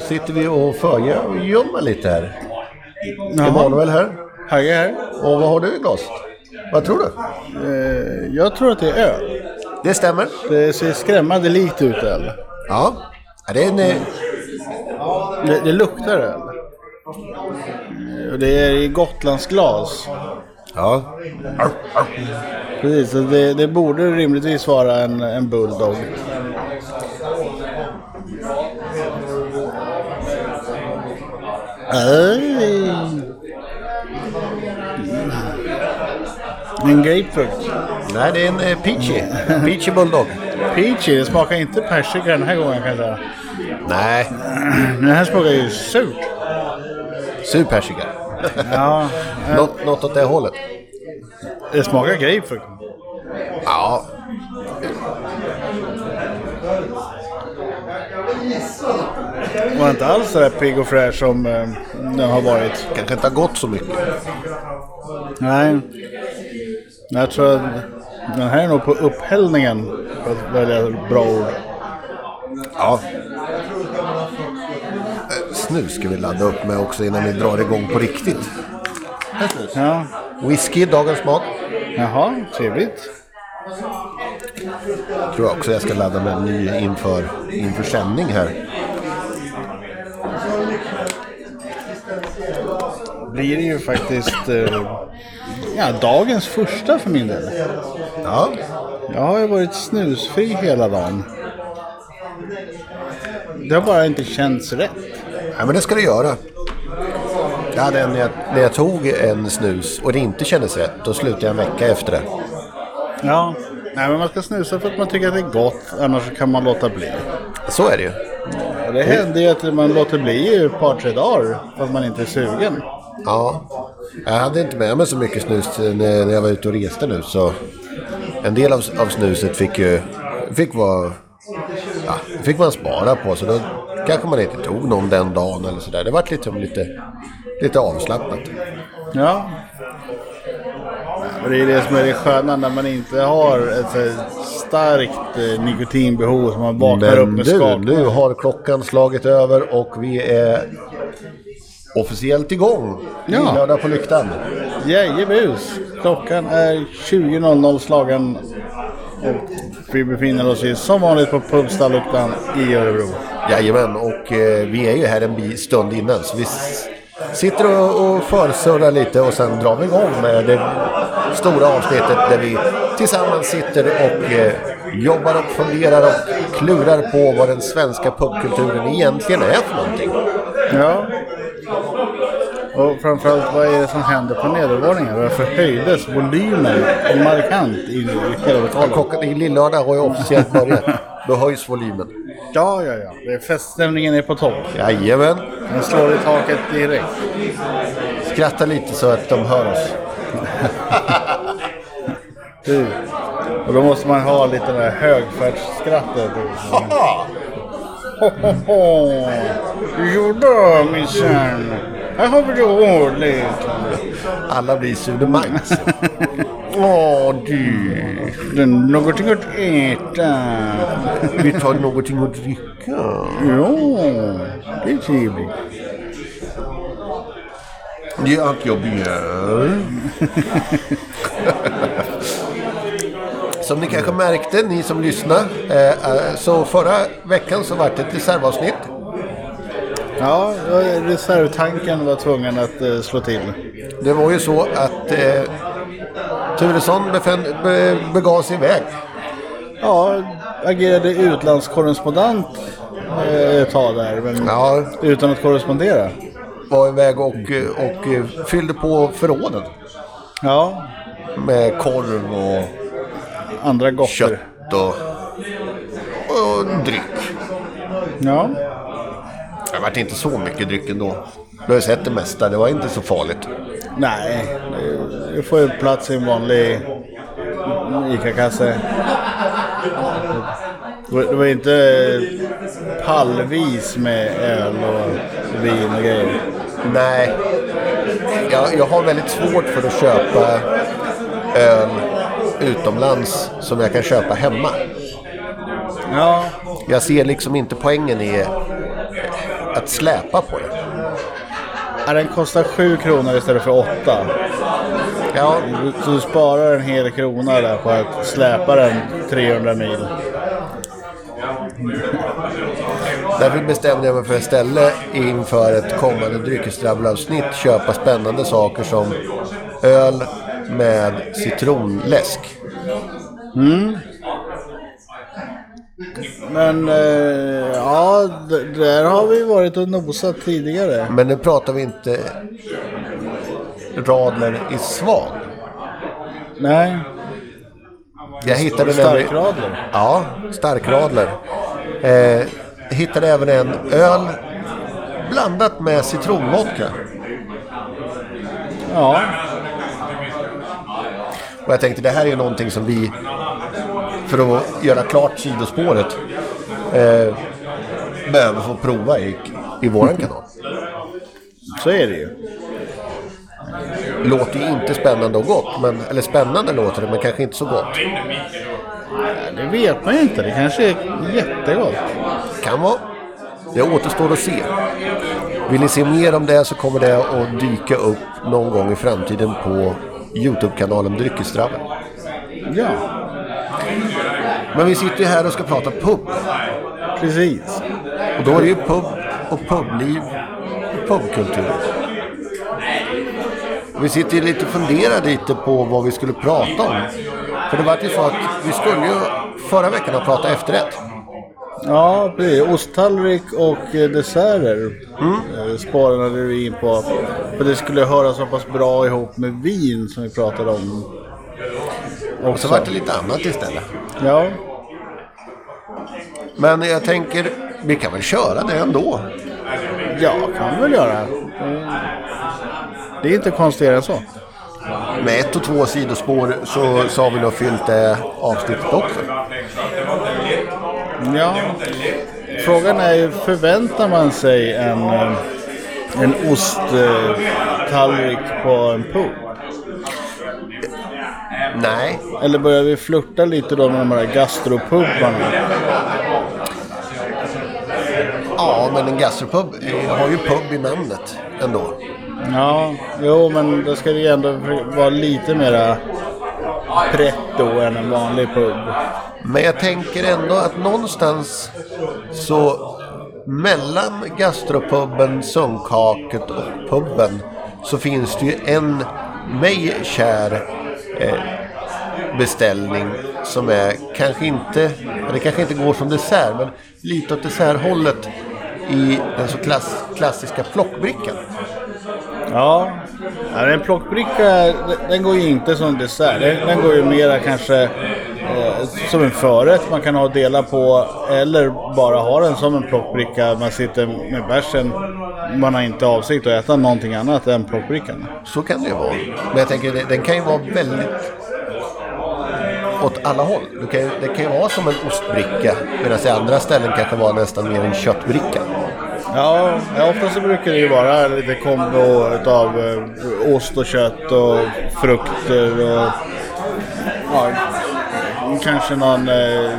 så sitter vi och förgömmer lite här. Emanuel här. Hagge här. Och vad har du i glaset? Vad tror du? Eh, jag tror att det är öl. Det stämmer. Det ser skrämmande likt ut öl. Ja. Det är en... eh, Det, det luktar öl. Eh, Och det är i Gotlandsglas. Ja. Precis, det, det borde rimligtvis vara en, en bulldog. Aj. En grapefrukt. Nej, det är en eh, Peachy. Peachy Bulldog. Peachy, det smakar inte persika den här gången kan jag säga. Nej, Den här smakar ju surt. sur persika. Ja, Något, något åt det hållet. det smakar grapefrukt. Ja. Var inte alls så där pigg och fräsch som eh, den har varit. Kanske inte har gått så mycket. Nej. Jag tror att den här är nog på upphällningen. För att välja ett bra ord. Ja. Eh, Snus ska vi ladda upp med också innan vi drar igång på riktigt. Ja. Whisky, dagens smak. Jaha, trevligt. Tror jag också jag ska ladda med en ny inför, inför sändning här. Blir det ju faktiskt eh, ja, dagens första för min del. Ja, Jag har ju varit snusfri hela dagen. Det har bara inte känts rätt. ja men det ska du göra. Jag hade en när jag, när jag tog en snus och det inte kändes rätt. Då slutade jag en vecka efter det. Ja. Nej, men man ska snusa för att man tycker att det är gott. Annars kan man låta bli. Så är det ju. Det händer ju att man låter bli i ett par, tre dagar. För att man inte är sugen. Ja. Jag hade inte med mig så mycket snus när, jag var ute och reste nu. Så en del av, av snuset fick ju fick vara, ja, fick man spara på. Så då kanske man inte tog någon den dagen eller sådär. Det var lite, lite, lite avslappnat. Ja. Det är det som är det sköna när man inte har ett starkt eh, nikotinbehov som man vaknar upp Men med du, skak. nu har klockan slagit över och vi är officiellt igång. Ja. Lördag på lyktan. Jajebus! Klockan är 20.00 slagen. Och vi befinner oss ju som vanligt på Pubstalluktan i Örebro. Jajamän, och eh, vi är ju här en stund innan. Så vi sitter och, och försurrar lite och sen drar vi igång med det stora avsnittet där vi tillsammans sitter och eh, jobbar och funderar och klurar på vad den svenska pubkulturen egentligen är för någonting. Ja. Och framförallt vad är det som händer på nedervåningen? Varför höjdes volymen markant i, i hela lokalen? Klockan i lillördag har ju officiellt börjat. Då höjs volymen. Ja, ja, ja. Feststämningen är på topp. Jajamän. Den slår i taket direkt. Skratta lite så att de hör oss. Du. Och då måste man ha lite det där högfärdsskrattet. Ho, ho, ho. Jo då minsann. Här har det ordentligt. Alla blir sudemangs. Åh du. Det är någonting att äta. Vi tar någonting att dricka. Ja, det är trevligt. Det är allt jag begär. Som ni kanske märkte, ni som lyssnar, eh, eh, så förra veckan så var det ett reservavsnitt. Ja, reservtanken var tvungen att eh, slå till. Det var ju så att eh, Turesson be, begav sig iväg. Ja, agerade utlandskorrespondent eh, ett tag där. Men Ja, utan att korrespondera. var iväg och, eh, och eh, fyllde på förråden Ja, med korv och andra gotter. kött och, och dryck. Ja, Det vart inte så mycket dryck ändå. Du har ju sett det mesta, det var inte så farligt. nej. Det får ju plats i en vanlig ICA-kasse. Var- Det var inte pallvis med öl och vin och grejer. Nej, jag, jag har väldigt svårt för att köpa öl utomlands som jag kan köpa hemma. Ja, Jag ser liksom inte poängen i att släpa på det. Ja, den kostar 7 kronor istället för 8. Ja, Så du sparar en hel krona där på att släpa den 300 mil. därför bestämde jag mig för att istället inför ett kommande dryckesdrabbelavsnitt köpa spännande saker som öl med citronläsk. Men eh, ja, där har vi varit och nosat tidigare. Men nu pratar vi inte radler i svan. Nej, Jag hittade nämligen... starkradler. Ja, starkradler. Eh, hittade även en öl blandat med citronvodka. Ja, Och jag tänkte det här är ju någonting som vi, för att göra klart sidospåret, eh, behöver få prova i, i våran kanal. så är det ju. Låter ju inte spännande och gott, men, eller spännande låter det, men kanske inte så gott. Det vet man ju inte. Det kanske är jättegott. Kan vara. Det återstår att se. Vill ni se mer om det så kommer det att dyka upp någon gång i framtiden på Youtube-kanalen Dryckesdrabben. Ja, Men vi sitter ju här och ska prata pub. Precis. Och då är det ju pub och publiv och pubkultur. Vi sitter ju lite och funderar lite på vad vi skulle prata om. För det var ju så att vi skulle ju förra veckan ha pratat efterrätt. Ja, precis. Osttallrik och eh, desserter mm. sparade vi in på. För det skulle höra så pass bra ihop med vin som vi pratade om. Och så vart det lite annat istället. Ja, Men jag tänker, vi kan väl köra det ändå. ja kan vi väl göra. Eh, Det är inte konstigare än så. Med ett och två sidospår så, så har vi nog fyllt det avsnittet också. Ja, frågan är ju, förväntar man sig en, eh, en osttallrik på en pub? Nej, Eller börjar vi flirta lite då med de här gastropubbarna? Ja men en gastropub har ju pub i namnet ändå. Ja, jo men då ska det ju ändå vara lite mera pretto än en vanlig pub. Men jag tänker ändå att någonstans så mellan gastropuben, sunkhaket och puben så finns det ju en mig kär eh, beställning som är kanske inte, det kanske inte går som dessert, men lite åt desserthållet i den så klass, klassiska plockbrickan. Ja, en plockbricka den- går ju inte som dessert. Den, den går ju mera kanske eh, som en förrätt man kan ha och dela på. Eller bara ha den som en plockbricka. Man sitter med bärsen. Man har inte avsikt att äta någonting annat än plockbrickan. Så kan det ju vara. Men jag tänker det- den kan ju vara väldigt åt alla håll. Det kan, ju- det kan ju vara som en ostbricka medan i andra ställen kanske vara nästan mer en köttbricka. Ja, ja ofta så brukar det ju vara lite kombo utav eh, ost och kött och frukter och ja, kanske någon eh,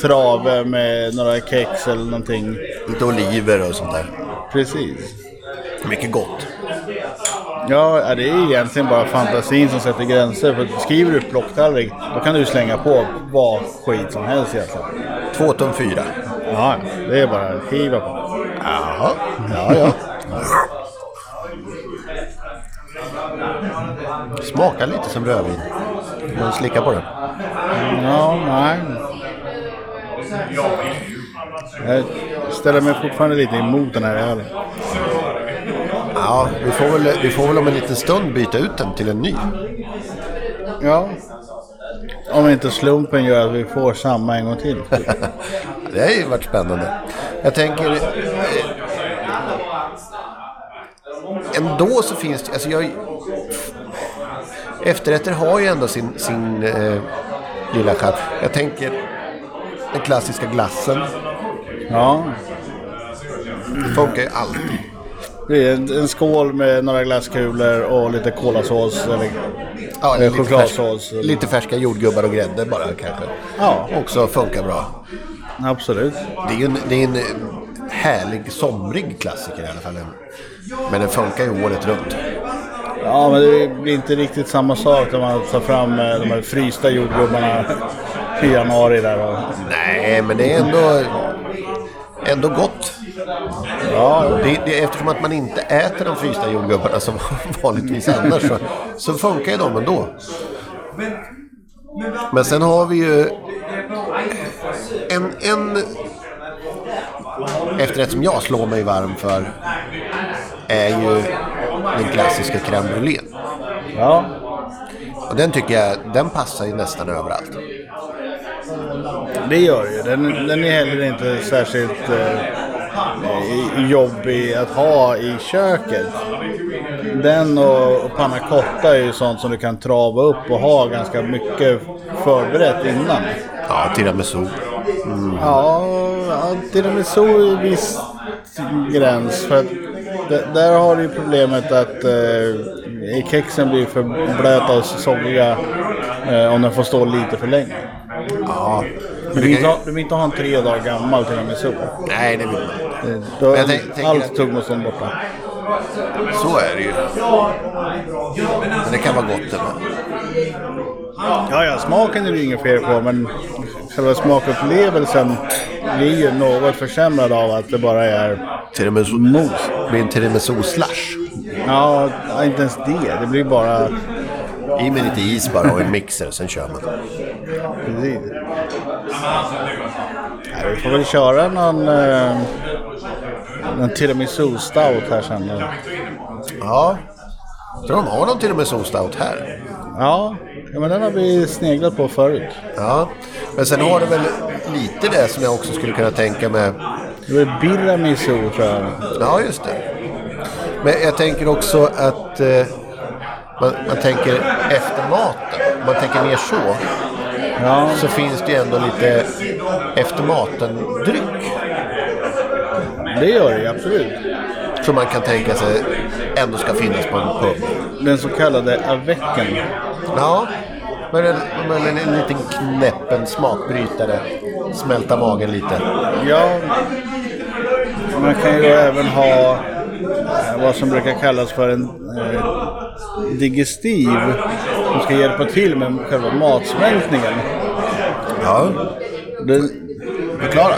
trave med några kex eller någonting. Lite oliver och sånt där. Precis. Mycket gott. Ja, ja, det är egentligen bara fantasin som sätter gränser. För skriver du plocktallrik, då kan du slänga på vad skit som helst egentligen. Två tum fyra. Ja, det är bara att hiva på. Jaha. Ja, ja. Smakar lite som rödvin. Man slickar på den. Ja, nej. Jag ställer mig fortfarande lite emot den här ölen. Ja, vi får, väl, vi får väl om en liten stund byta ut den till en ny. Ja. Om inte slumpen gör att vi får samma en gång till. Det har ju varit spännande. Jag tänker... Eh, ändå så finns det... Alltså jag, efterrätter har ju ändå sin, sin eh, lilla charm. Jag tänker den klassiska glassen. Ja. Det funkar ju alltid. Det är en, en skål med några glasskulor och lite kolasås. Eller, Ja, Eh, lite, chokladsås. färska, lite färska jordgubbar och grädde bara kanske. Ja, Också funkar bra. absolut. Det är ju en, det är en härlig somrig klassiker i alla fall. Men den funkar ju året runt. Ja, men det blir inte riktigt samma sak när man tar fram eh, de här frysta jordgubbarna i januari där. Och, Nej, men det är ändå, ändå gott. Ja, Det, det, eftersom att man inte äter de frysta jordgubbarna som vanligtvis annars så, så funkar ju de ändå. Men sen har vi ju en, en efterrätt som jag slår mig varm för är ju den klassiska crème brûlée. ja, Och den tycker jag, den passar ju nästan överallt. det gör ju. Den, den är heller inte särskilt eh, jobbig att ha i köket. Den och, panna cotta är ju sånt som du kan trava upp och ha ganska mycket förberett innan. Ja, tiramisu. Ja, ja tiramisu i viss gräns. För att där har du ju problemet att eh, kexen blir för blöta och soggiga eh, om den får stå lite för länge. Ja, Du men vill, det inte ha, du vill inte ha en tre dagar gammal tiramisu. nej, det vill man inte. Då jag tänk- allt tuggmotstånd borta. Så är det ju. Men det kan vara gott det. Ja, ja, smaken är det ju inget fel på men själva smakupplevelsen blir ju något försämrad av att det bara är Tiramisu. mos. Det blir en tiramisu-slash. Ja, inte ens det. Det blir bara... I med lite is bara och en mixer, sen kör man. Precis. Ja, vi får väl köra någon, eh, någon tiramisu stout här sen. Ja. Jag tror de har någon tiramisu-stout här. Ja, ja, men den har vi sneglat på förut. Ja. Men sen har du väl lite det som jag också skulle kunna tänka mig. Det var biramisu tror jag. Ja, just det. Men jag tänker också att eh, man, man tänker efter maten. Om man tänker mer så. Ja, Så finns det ju ändå lite efter maten-dryck. Det gör det ju absolut. Som man kan tänka sig ändå ska finnas på en pub. Den så kallade avecken. Ja, men en, men en, en liten knäppen smakbrytare. Smälta magen lite. Ja, man kan ju även ha eh, vad som brukar kallas för en eh, digestiv. Som ska hjälpa till med själva matsmältningen. Ja, Den, förklara.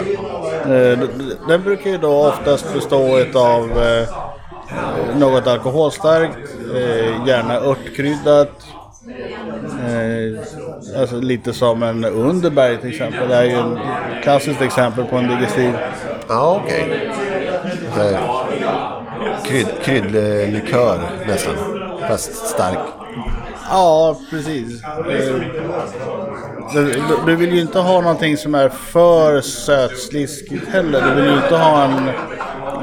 Eh, Den brukar ju då oftast bestå av eh, något alkoholstarkt, eh, gärna örtkryddat. Alltså lite som en Underberg till exempel. Det är ju ett klassiskt exempel på en digestiv. Ja, okej. Okay. Krydd, kryddlikör nästan. Fast stark. Ja, precis. Du, du- du vill ju inte ha någonting som är för sötsliskigt heller. Du vill ju inte ha en,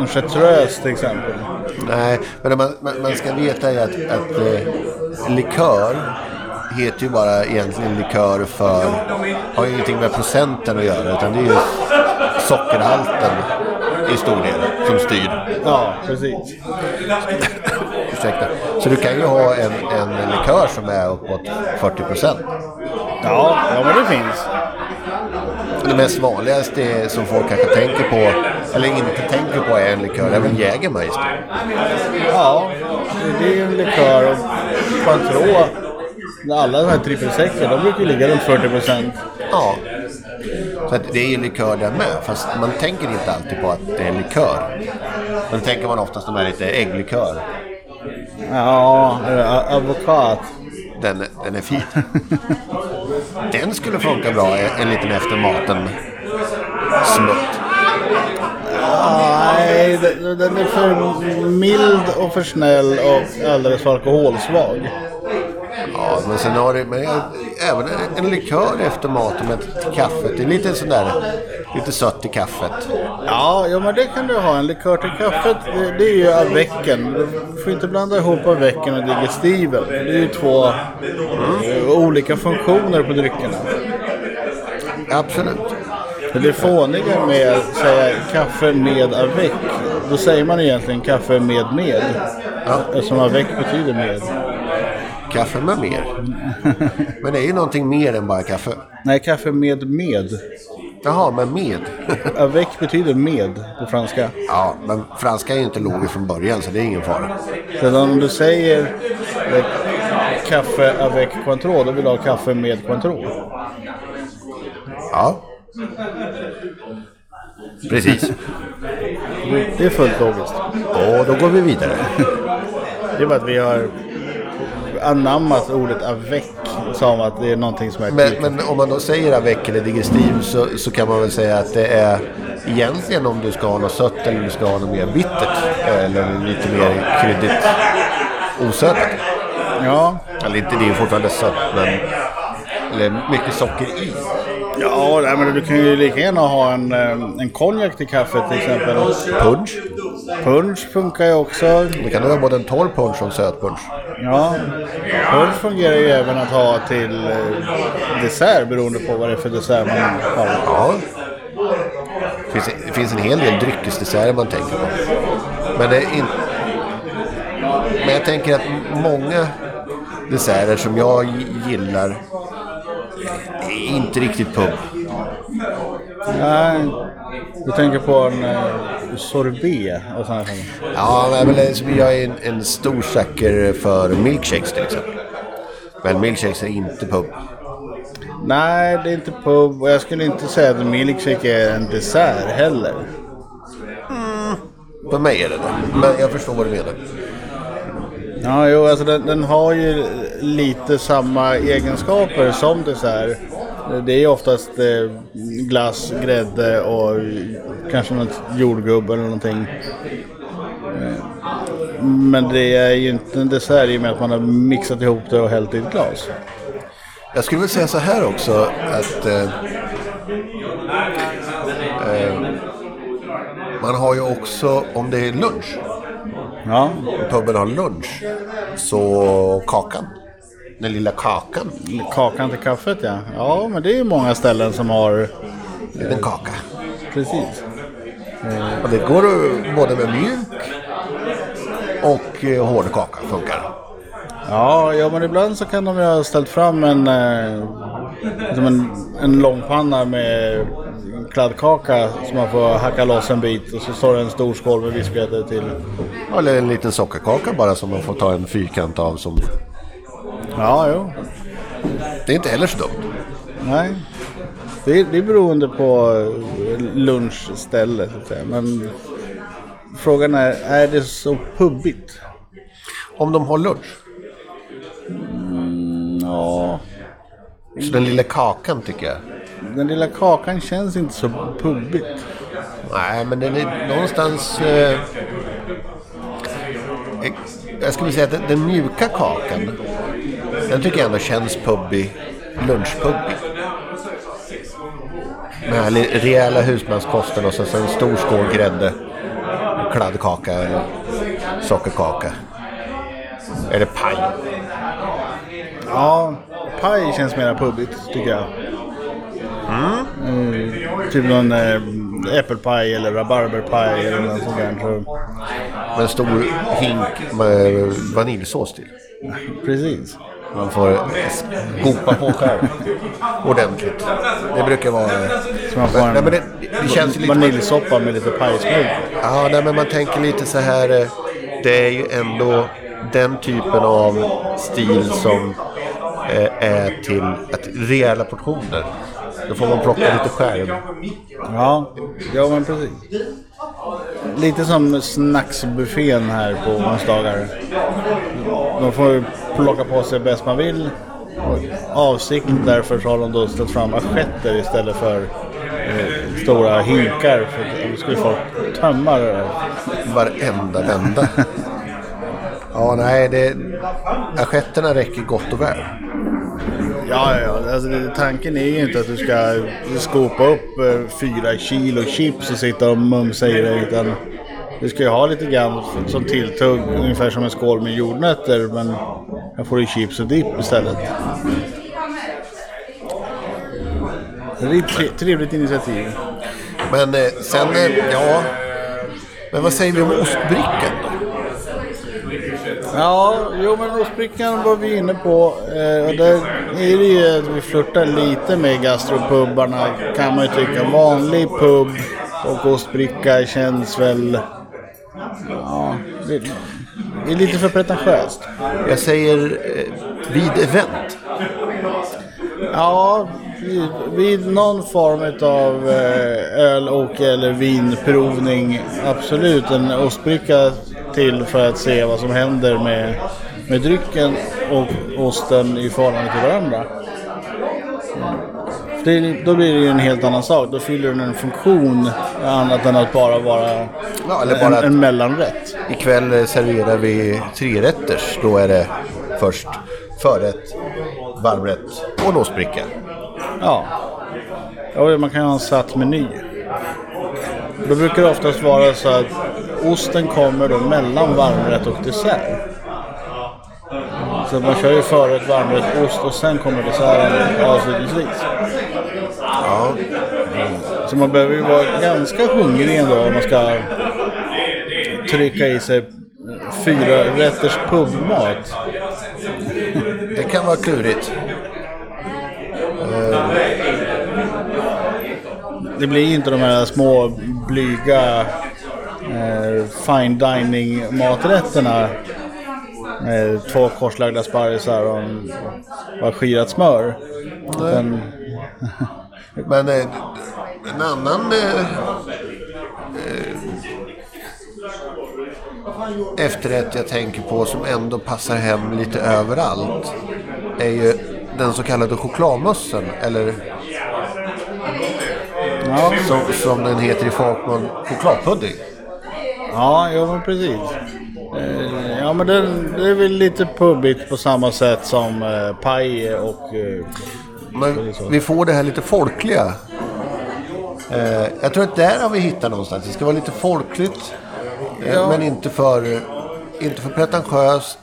en chartreuse till exempel. Nej, men man, man, man ska veta att, att eh, likör heter ju bara egentligen likör för... Har ju ingenting med procenten att göra utan det är ju sockerhalten i stor del som styr. Ja, precis. Ursäkta. Så du kan ju ha en, en likör som är uppåt 40 procent. Ja, ja men det finns. Det mest vanligaste som folk kanske tänker på, eller inte tänker på, är en likör. Det är väl Jägermeister. Ja, det är en likör och Cointreau. Alla de här trippelsecker, de brukar ju ligga runt 40 procent. Ja. Så det är ju likör där med, fast man tänker inte alltid på att det är likör. Då tänker man oftast de här lite ägglikör. Ja, avokat. Den, den är fin. Den skulle funka bra en, liten efter maten smutt. Ah, nej, den är för mild och för snäll och alldeles för alkoholsvag. Ja, men sen har det, men jag, även en, likör efter maten med kaffet. Det är lite sådär, lite sött i kaffet. Ja, ja, men det kan du ha. En likör till kaffet, det, det är ju avecken. Du får inte blanda ihop avecken och digestiven. Det är ju två eh, olika funktioner på dryckerna. Absolut. Det fåniga med att säga kaffe med avec, då säger man egentligen kaffe med med. Ja. Eftersom avec betyder med. Kaffe med mer. Men det är ju någonting mer än bara kaffe. Nej, kaffe med med. Jaha, men med. Avec betyder med på franska. ja, men franska är ju inte logiskt från början så det är ingen fara. Så om du säger kaffe avec Cointreau, då vill du ha kaffe med Cointreau. Ja. Precis. Det är fullt logiskt. Och då går vi vidare. Det är bara att vi har anammat ordet avec som att det är någonting som är Men, men om man då säger avec eller digestiv så, så kan man väl säga att det är egentligen om du ska ha något sött eller om du ska ha något mer bittert. Eller lite mer kryddigt osötat. Ja, Eller inte, det är ju fortfarande sött men... Eller mycket socker i. ja nej, men du kan ju lika gärna ha en, eh, en konjak till kaffet till exempel. Punch. Punch funkar ju också. Det kan vara både en torr punch och en söt punch. Ja, Förr fungerar ju även att ha till eh, dessert beroende på vad det är för dessert man har. Ja. Det finns, det finns en hel del dryckesdesserter man tänker på. Men, det är in... Men jag tänker att många desserter som jag gillar är inte riktigt pub. Nej, du tänker på en eh, sorbet och sådana saker. Ja, men men jag är en, en stor sucker för milkshakes till exempel. Men milkshakes är inte pub. Nej, det är inte pub och jag skulle inte säga att milkshake är en dessert heller. För mig är det det. Men jag förstår vad du menar. Ja, jo, alltså den, den har ju lite samma egenskaper som dessert. Det är oftast eh, glass, grädde och kanske något jordgubb eller någonting. Eh, Men det är ju inte en dessert i och med att man har mixat ihop det och hällt i ett glas. Jag skulle väl säga så här också att eh, eh, man har ju också, om det är lunch, Ja, puben har lunch, så kakan. Den lilla kakan. kakan till kaffet ja. Ja, men det är ju många ställen som har En liten kaka. precis. Och det går både med mjuk och eh, hård kaka funkar. Ja, ja, men ibland så kan de ju ha ställt fram en, eh, som en, en långpanna med kladdkaka som man får hacka loss en bit och så står det en stor skål med vispgrädde till. Eller en liten sockerkaka bara som man får ta en fyrkant av. Som... Ja, jo. Det är inte heller så dumt. Nej. Det är, det är beroende på eh, lunchställe så att säga. Men frågan är, är det så pubbigt? Om de har lunch. Ja, Så den lilla kakan tycker jag. den lilla kakan känns inte så pubbigt. Nej, men den är någonstans... Eh, eh, jag skulle säga att den, den mjuka kakan, den tycker jag ändå känns pubbig. Lunchpubbig. Med här rejäla husmanskosten och så en stor skål grädde. Kladdkaka eller sockerkaka. Eller paj. Ja, paj känns mer pubbigt tycker jag. Mm, typ någon äh, äppelpaj eller rabarberpaj eller något sånt där. Så, Med en stor hink med vaniljsås till. precis. Man får skopa på själv. Ordentligt. Det brukar vara... Så man får Nej, en men det, det känns lite... vaniljsoppa med lite pajsmuld. Ja, nej, men man tänker lite så här. eh, Det är ju ändå den typen av stil som eh, är till att rejäla portioner. Då får man plocka lite själv. Ja, ja men precis. Lite som snacksbuffén här på onsdagar. De får plocka på sig bäst man vill. Avsiktligt därför så har de då ställt fram assietter istället för eh, stora hinkar. För då skulle folk tömma det där. Varenda vända. Ja, nej, det... Assietterna räcker gott och väl. Ja, ja. Alltså, tanken är ju inte att du ska skopa upp eh, fyra kilo chips och sitta och mumsa i det. Utan du ska ju ha lite grann som tilltugg, ungefär som en skål med jordnötter. Men jag får ju chips och dipp istället. Det är ett tre- trevligt initiativ. Men eh, sen, eh, ja... Men vad säger vi om ostbrickan då? Ja, jo men ostbrickan var vi inne på. Eh, och där är det ju att vi flörtar lite med gastropubbarna kan man ju tycka. Vanlig pub och ostbricka känns väl... Ja, det, det är lite för pretentiöst. Jag säger eh, vid event. Ja, vid, vid någon form av eh, öl och eller vinprovning. Absolut en ostbricka till för att se vad som händer med, med drycken och osten i förhållande till varandra. Det, då blir det ju en helt annan sak. Då fyller den en funktion annat än att bara vara Ja, eller en, bara att en mellanrätt. ikväll eh, serverar vi tre rätters. Då är det först förrätt, varmrätt och en ostbricka. Ja. ja, man kan ha en satt meny. Då brukar det oftast vara så att osten kommer då mellan varmrätt och dessert. Så man kör ju förrätt, varmrätt, ost och sen kommer desserten avslutningsvis. Ja, Så man behöver ju vara ganska hungrig ändå om man ska trycka i sig fyra rätters pubmat. det kan vara klurigt. Det blir ju inte de här små blyga eh, fine dining maträtterna. Två korslagda sparrisar och och skirat smör. Men eh, en annan eh, eh, efterrätt jag tänker på som ändå passar hem lite överallt är ju den så kallade chokladmössen. Eller ja, som, som den heter i folkmun, chokladpudding. ja, ja men precis. Eh, ja men den, det är väl lite pubbigt på samma sätt som eh, paj och... Eh, Men vi får det här lite folkliga. Eh, jag tror att där har vi hittat någonstans. Det ska vara lite folkligt. Eh, Ja. Men inte för, inte för pretentiöst.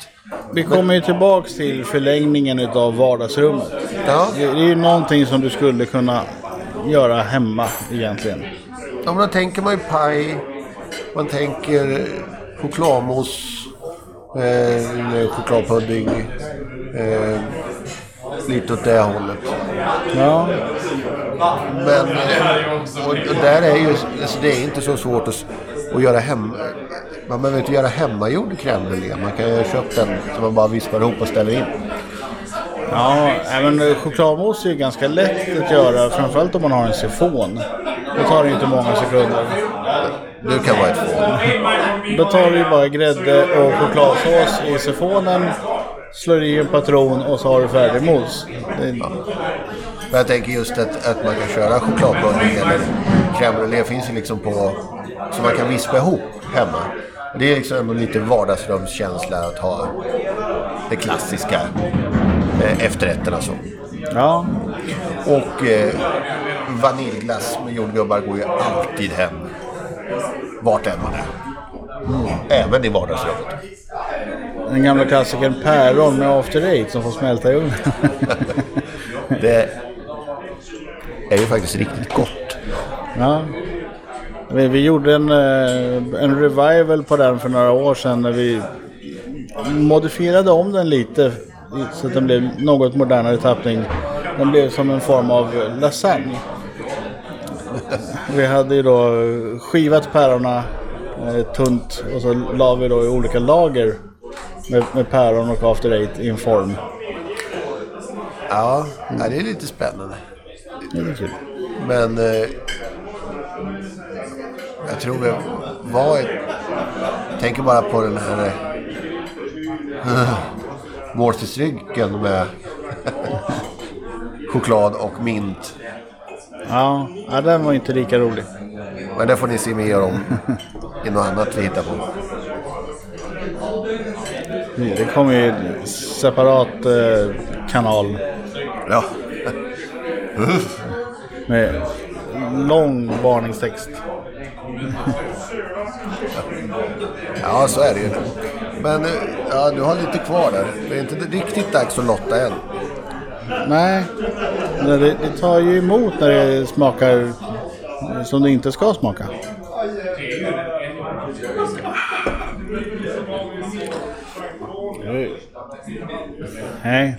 vi kommer ju tillbaks till förlängningen utav vardagsrummet. Ja. Det, det är ju någonting som du skulle kunna göra hemma egentligen. Ja, men då tänker man ju paj. Man tänker chokladmousse. Eh, chokladpudding. Eh, lite åt det hållet. Ja, Men och, och där är ju, alltså det är inte så svårt att, att göra hem. Man behöver inte göra hemmagjord crème brûlée. Man kan ju köpa den som man bara vispar ihop och ställer in. ja även chokladmousse är ju ganska lätt att göra. Framförallt om man har en sifon. Det tar det inte många sekunder. Det kan vara ett fån. Då tar du ju bara grädde och chokladsås i sifonen. Slår i en patron och så har du färdig mousse. Det, Men jag tänker just att, att man kan köra chokladpudding eller crème brûlée finns ju liksom på... Så man kan vispa ihop hemma. Det är liksom lite vardagsrumskänsla att ha det klassiska eh, efterrätterna så. ja, Och eh, vaniljglass med jordgubbar går ju alltid hem. Vart än man är. Även i vardagsrummet. den gamla klassikern päron med after eight som får smälta i ugnen. Det är ju faktiskt riktigt gott. Ja. Vi, vi gjorde en, eh, en revival på den för några år sedan när vi modifierade om den lite så att den blev något modernare tappning. Den blev som en form av lasagne. Vi hade ju då skivat päronen eh, tunt och så la vi då i olika lager med, med päron och after eight i en form. Ja, det är lite spännande. Är kul. Men eh, jag tror det var ett... Tänker bara på den här eh, måltidsdrycken med choklad och mint. Ja, ja, den var inte lika rolig. Men det får ni se mer om i något annat vi hittar på. Det kommer ju separat eh, kanal Ja, med lång varningstext. ja så är det ju. Men eh, ja, du har lite kvar där. Det är inte riktigt dags att lotta än. Nej, det, det tar ju emot när det smakar som det inte ska smaka. Nej.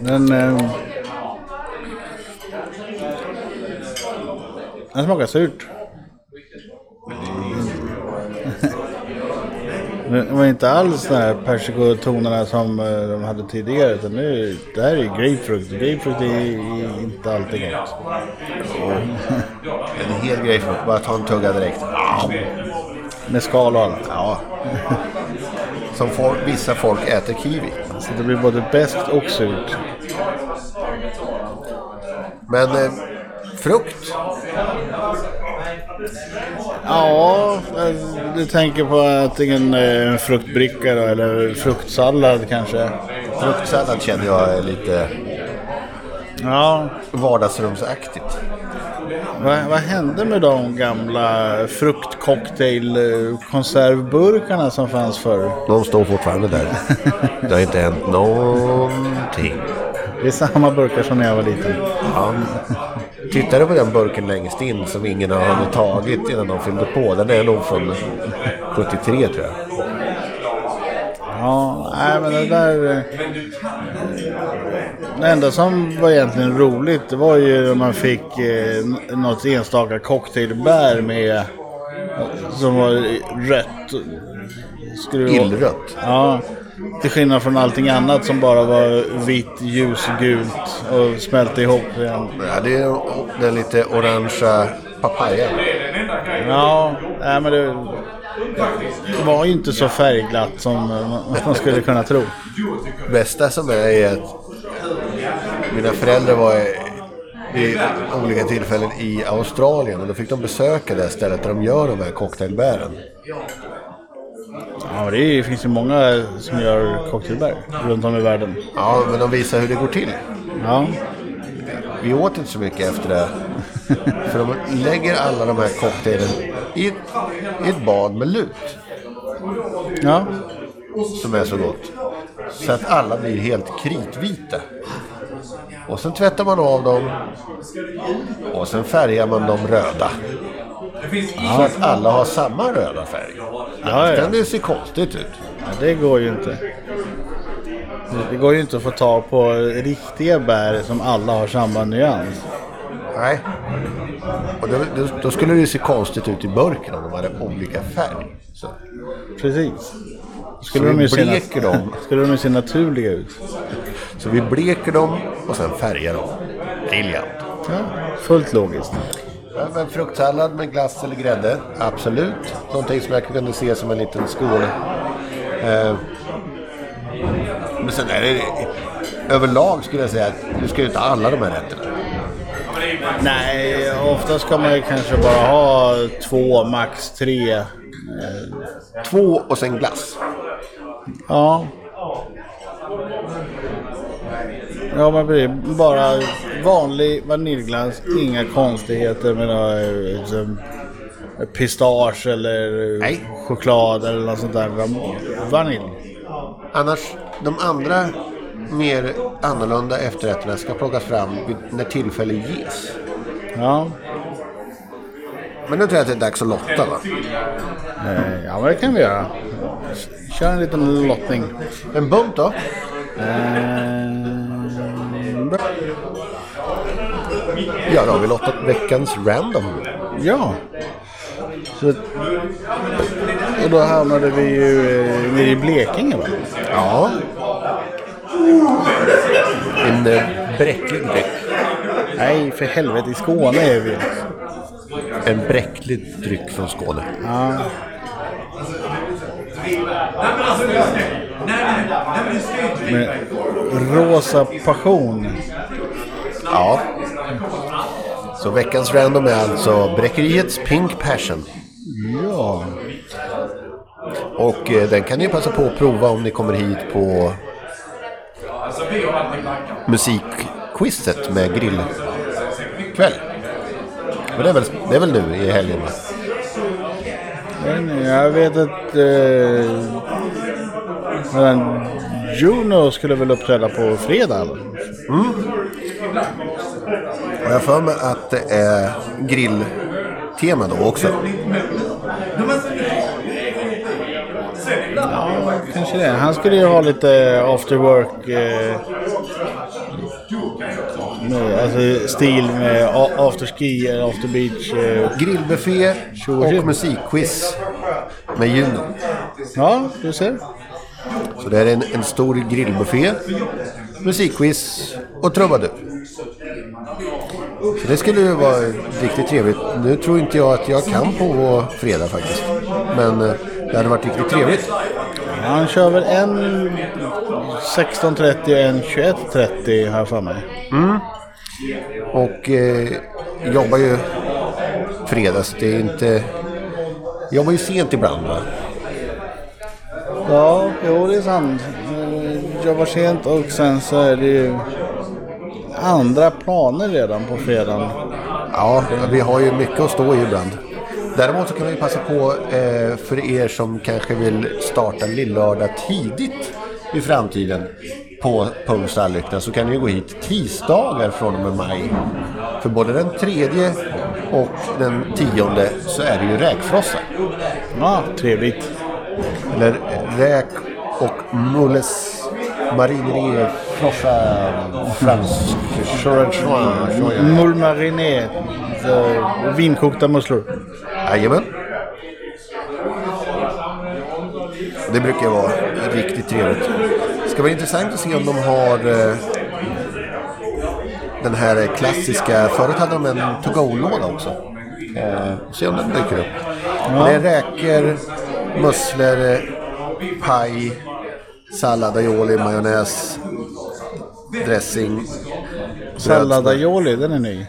Den... Eh, den smakar surt. Det var inte alls de här persikotonerna som eh, de hade tidigare. Utan nu, det här är grapefrukt. Grapefrukt är inte alltid gott. En hel att bara ta en tugga direkt. Med skal och allt. Ja. Som folk, vissa folk äter kiwi. Så det blir både bäst och surt. Men eh, frukt? Ja, eh, du tänker på antingen eh, en fruktbricka då, eller fruktsallad kanske. Fruktsallad känner jag är lite Ja, vardagsrumsaktigt. vad, vad hände med de gamla fruktcocktailkonservburkarna som fanns förr? De står fortfarande där. Det har inte hänt någonting. Det är samma burkar som när jag var liten. Ja. Tittar du på den burken längst in som ingen har hunnit tagit innan de fyllde på. Den är nog från 73 tror jag. Ja, nej men det där... eh, Det enda som var egentligen roligt det var ju när man fick eh, något enstaka cocktailbär med som var rött. Skulle Illrött. Ja, till skillnad från allting annat som bara var vitt, ljusgult och smälte ihop igen. Ja, det är den lite orangea papayan. Ja, nej, men det var ju inte så färgglatt som man skulle kunna tro. bästa som är är att mina föräldrar var i- vid olika tillfällen i Australien och då fick de besöka det stället där de gör de här cocktailbären. Ja, det är- finns ju många som gör cocktailbär runt om i världen. Ja, men de visar hur det går till. Ja, Vi åt inte så mycket efter det. För de lägger alla de här cocktailen i, i ett bad med lut. ja. Som är så gott. Så att alla blir helt kritvita. Och sen tvättar man av dem. Och sen färgar man dem röda. Så att alla har samma röda färg. Ja, ja. Kan det se konstigt ut. ja det går ju inte. Det går ju inte att få tag på riktiga bär som alla har samma nyans. Nej. Och då, då, då skulle det se konstigt ut i burken om de hade olika färg. Så. Precis. Skulle Så de vi ju se bleker dem. Skulle de ju se naturliga ut. så vi bleker dem och sen färgar dem. Briljant. Ja, fullt logiskt. Ja, men fruktsallad med glass eller grädde, absolut. Någonting som jag kunde se som en liten skål. Eh, men sen är det överlag skulle jag säga att du ska ju inte ha alla de här rätterna. Nej, ofta ska man ju kanske bara ha två, max tre. Två och sen glass. Ja. Ja, men bara vanlig vaniljglass. Inga konstigheter med några, liksom, pistage eller Nej. choklad eller något sånt där. Vanilj. Annars, de andra mer annorlunda efterrätterna ska plockas fram när tillfälle ges. Ja. Men nu tror jag att det är dags att lotta va? Eh, ja, men det kan vi göra. Kör en liten lottning. En bump då? Eh, Ja, då har vi lottat veckans random. Ja. Så, och då hamnade vi ju eh, nere i Blekinge va? Ja. En eh, bräcklig dryck. Nej, för helvete. I Skåne är vi. En bräcklig dryck från Skåne. Ja. Med rosa passion. Ja. Så veckans random är alltså Bräckeriets Pink Passion. Ja. Och eh, den kan ni passa på att prova om ni kommer hit på musikquizet med grillkväll. Men det är väl, det är väl nu i helgen va? Men jag vet att eh, den Juno skulle väl uppträda på fredag. eller? Och jag har för mig att det är grilltema då också. Ja, kanske det. Han skulle ju ha lite after work... Eh, med, alltså stil med afterski eller after beach. Eh. Grillbuffé och musikquiz med Juno. Ja, du ser. Så det är en, en stor grillbuffé, musikquiz och trubadur. Så det skulle ju vara riktigt trevligt. Nu tror inte jag att jag kan på fredag faktiskt. Men eh, det hade varit riktigt trevligt. Han kör väl en 16.30 och en 21.30 här för mig. Och eh, jobbar ju fredags. Det är inte... Jobbar ju sent ibland va? Ja, jo det är sant. Jobbar sent och sen så är det ju andra planer redan på fredagen. Ja, vi har ju mycket att stå i ibland. Däremot så kan vi passa på eh, för er som kanske vill starta lillördag tidigt i framtiden på Punkt Stallykta så kan ni gå hit tisdagar från och med maj. För både den tredje och den tionde så är det ju räkfrossa. Ja, trevligt. Eller räk och mulles marineri frossa fransk choranchois. Moule mariné. eh, Vinkokta musslor. Jajamän. Det brukar vara riktigt trevligt. Det ska vara intressant att se om de har eh, den här klassiska, förut hade de en to-go-låda också. Eh, se om den dyker upp. Det räkor, musslor, eh, paj, sallad, aioli, majonnäs, dressing, Sallad aioli, den är ny.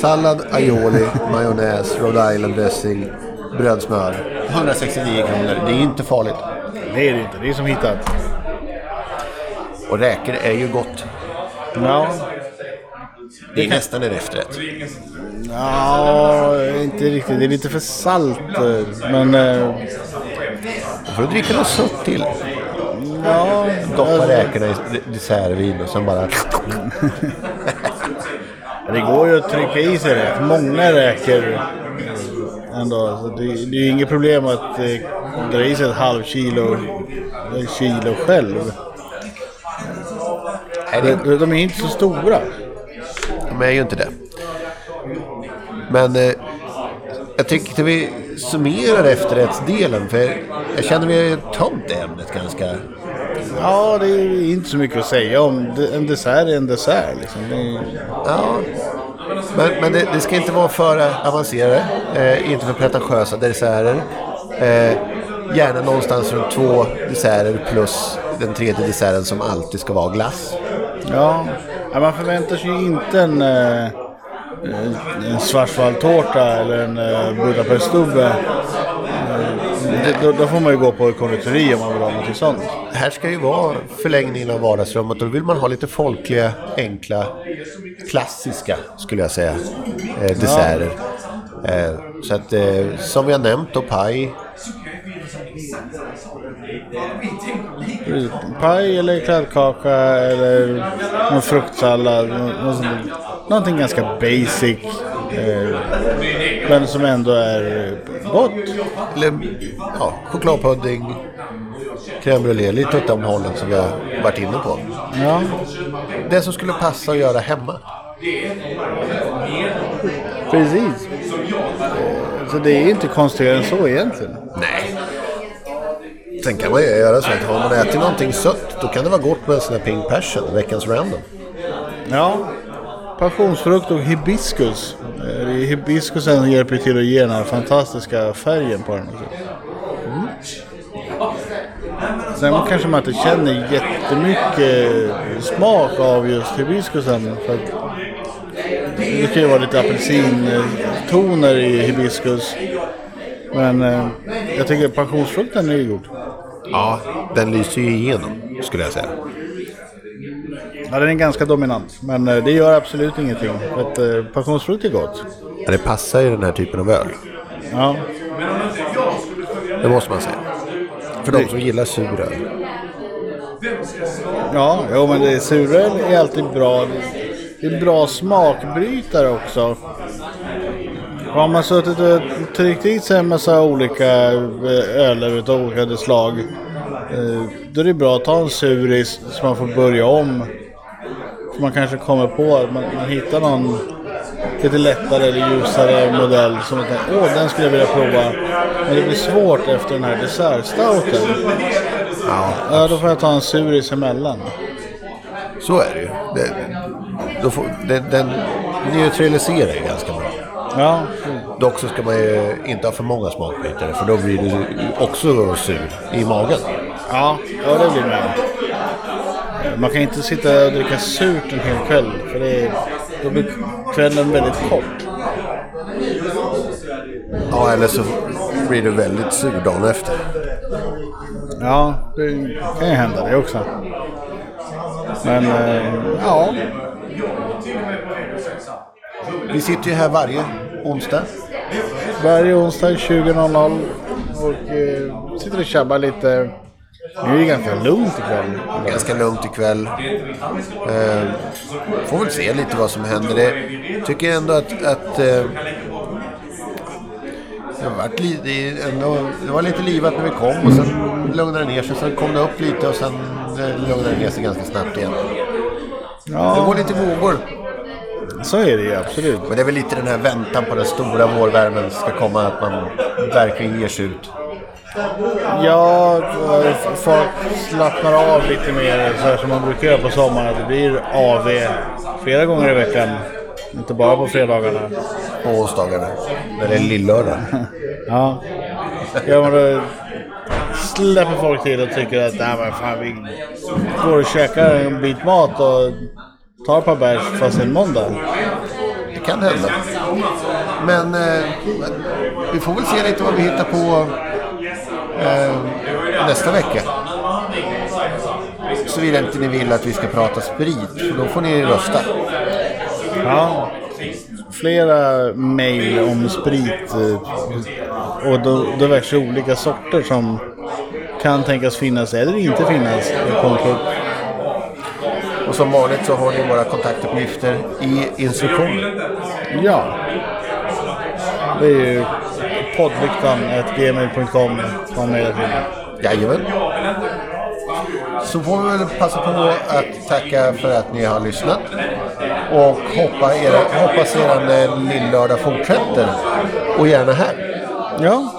Sallad, aioli, majonnäs, Rhode Island dressing, brödsmör. 169 kronor. Det är inte farligt. Det är det inte, det är som hittat. Och räkor är ju gott. Ja, Det är nästan en efterrätt. ja inte riktigt. Det är lite för salt. eh, Men eh, Då får du dricka något sött till. ja, Doppa räkorna i dessertvin och sen bara... det går ju att trycka i sig rätt många räkor ändå. Så det, det är ju inget problem att eh, dra i sig ett halv kilo, ett kilo själv. De, de är inte så stora. de är ju inte det. Men eh, jag tycker att vi summerar efterrättsdelen. För jag känner vi har tömt ämnet ganska... Ja, det är inte så mycket att säga om. En dessert är en dessert. Liksom. Är, Ja. Men, men det, det ska inte vara för avancerade, eh, inte för pretentiösa desserter. Eh, gärna någonstans runt två desserter plus den tredje desserten som alltid ska vara glass. Ja, ja, man förväntar sig ju inte en, eh, en schwarzwaldtårta eller en eh, budapeststubbe. Eh, då, då får man ju gå på konditori om man vill ha något sånt. Här ska ju vara förlängningen av vardagsrummet och då vill man ha lite folkliga, enkla, klassiska skulle jag säga, eh, desserter. Eh, så att eh, som vi har nämnt då paj, Paj eller kladdkaka eller någon fruktsallad. nå- något sånt där. Någonting ganska basic. Eh, men som ändå är eh, gott. eller ja, chokladpudding, crème brûlée, lite åt de hållen som vi har varit inne på. Ja, Det som skulle passa att göra hemma. precis. Eh, Så det är inte konstigare än så egentligen. Nej. Sen kan man ju göra så att har man ätit någonting sött då kan det vara gott med en sån här pink passion, veckans random. Ja, passionsfrukt och hibiskus. Eh, hibiskusen hjälper till att ge den här fantastiska färgen på den. Mm. Sen kanske man inte känner jättemycket smak av just hibiskusen. För att det kan ju vara lite apelsintoner i hibiskus. Men eh, jag tycker passionsfrukten är ju god. Ja, den lyser ju igenom skulle jag säga. Ja, den är ganska dominant. Men eh, det gör absolut ingenting. För att eh, passionsfrukt är gott. Ja, det passar ju den här typen av öl. Ja. Det måste man säga. För de som gillar sur öl. Ja, jo, men det, suröl är alltid bra. Det är en bra smakbrytare också. Har man suttit och tryckt i sig en massa olika eh, öler utav olika slag. Eh, Då är det bra att ta en suris så man får börja om. Så man kanske kommer på att man, man hittar någon lite lättare eller ljusare modell som man tänker åh den skulle jag vilja prova. Men det blir svårt efter den här dessertstouten. Ja, Ja, då får jag ta en suris emellan. så är det ju. Det, då får, det, den neutraliserar ju ganska bra. Ja, Dock så ska man ju inte ha för många smakbitar för då blir du också sur i magen. ja, ja det blir med. Man kan inte sitta och dricka surt en hel kväll för det är, då blir kvällen väldigt kort. Ja, eller så blir du väldigt sur dagen efter. Ja, det kan ju hända det också. Men eh, ja, Vi sitter ju här varje onsdag. varje onsdag 20.00 och eh, sitter och tjabbar lite. Nu är det ganska lugnt ikväll. Ganska lugnt ikväll. Eh, får väl se lite vad som händer. Det tycker ändå att, att eh, det, varit li, det, ändå, det var lite livat när vi kom och sen lugnade det ner sig. Sen kom det upp lite och sen eh, lugnade det ner sig ganska snabbt igen. Det Ja, går lite vågor. Så är det ju absolut. Men det är väl lite den här väntan på den stora vårvärmen ska komma. Att man verkligen ger sig ut. Ja, folk slappnar av lite mer så här som man brukar göra på sommaren. Att det blir AV flera gånger i veckan. Inte bara på fredagarna. På onsdagarna. När det är lillördag. Ja. Ja men då släpper folk till och tycker att Nej, men fan, vi går och käkar en bit mat och tar ett par bärs fast en måndag. Det kan hända. Men eh, vi får väl se lite vad vi hittar på eh, nästa vecka. Såvida inte ni vill att vi ska prata sprit, för då får ni rösta. Ja. Flera mejl om sprit eh, och diverse olika sorter som kan tänkas finnas eller inte finnas kontot. Och som vanligt så har ni våra kontaktuppgifter i instruktionen. Ja. Det är ju poddlyktan.gmail.com som mejlar till. Jajamän. Så får vi väl passa på att tacka för att ni har lyssnat. Och hoppa era, hoppas er lillördag fortsätter. Och gärna här. Ja.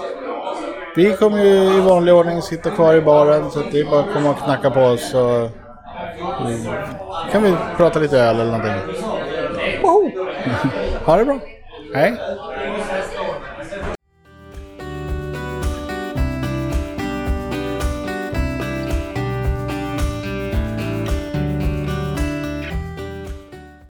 Vi kommer ju i vanlig ordning sitta kvar i baren så att det är bara att komma och knacka på oss mm, kan vi prata lite öl eller någonting. Woho! ha det bra. Hej.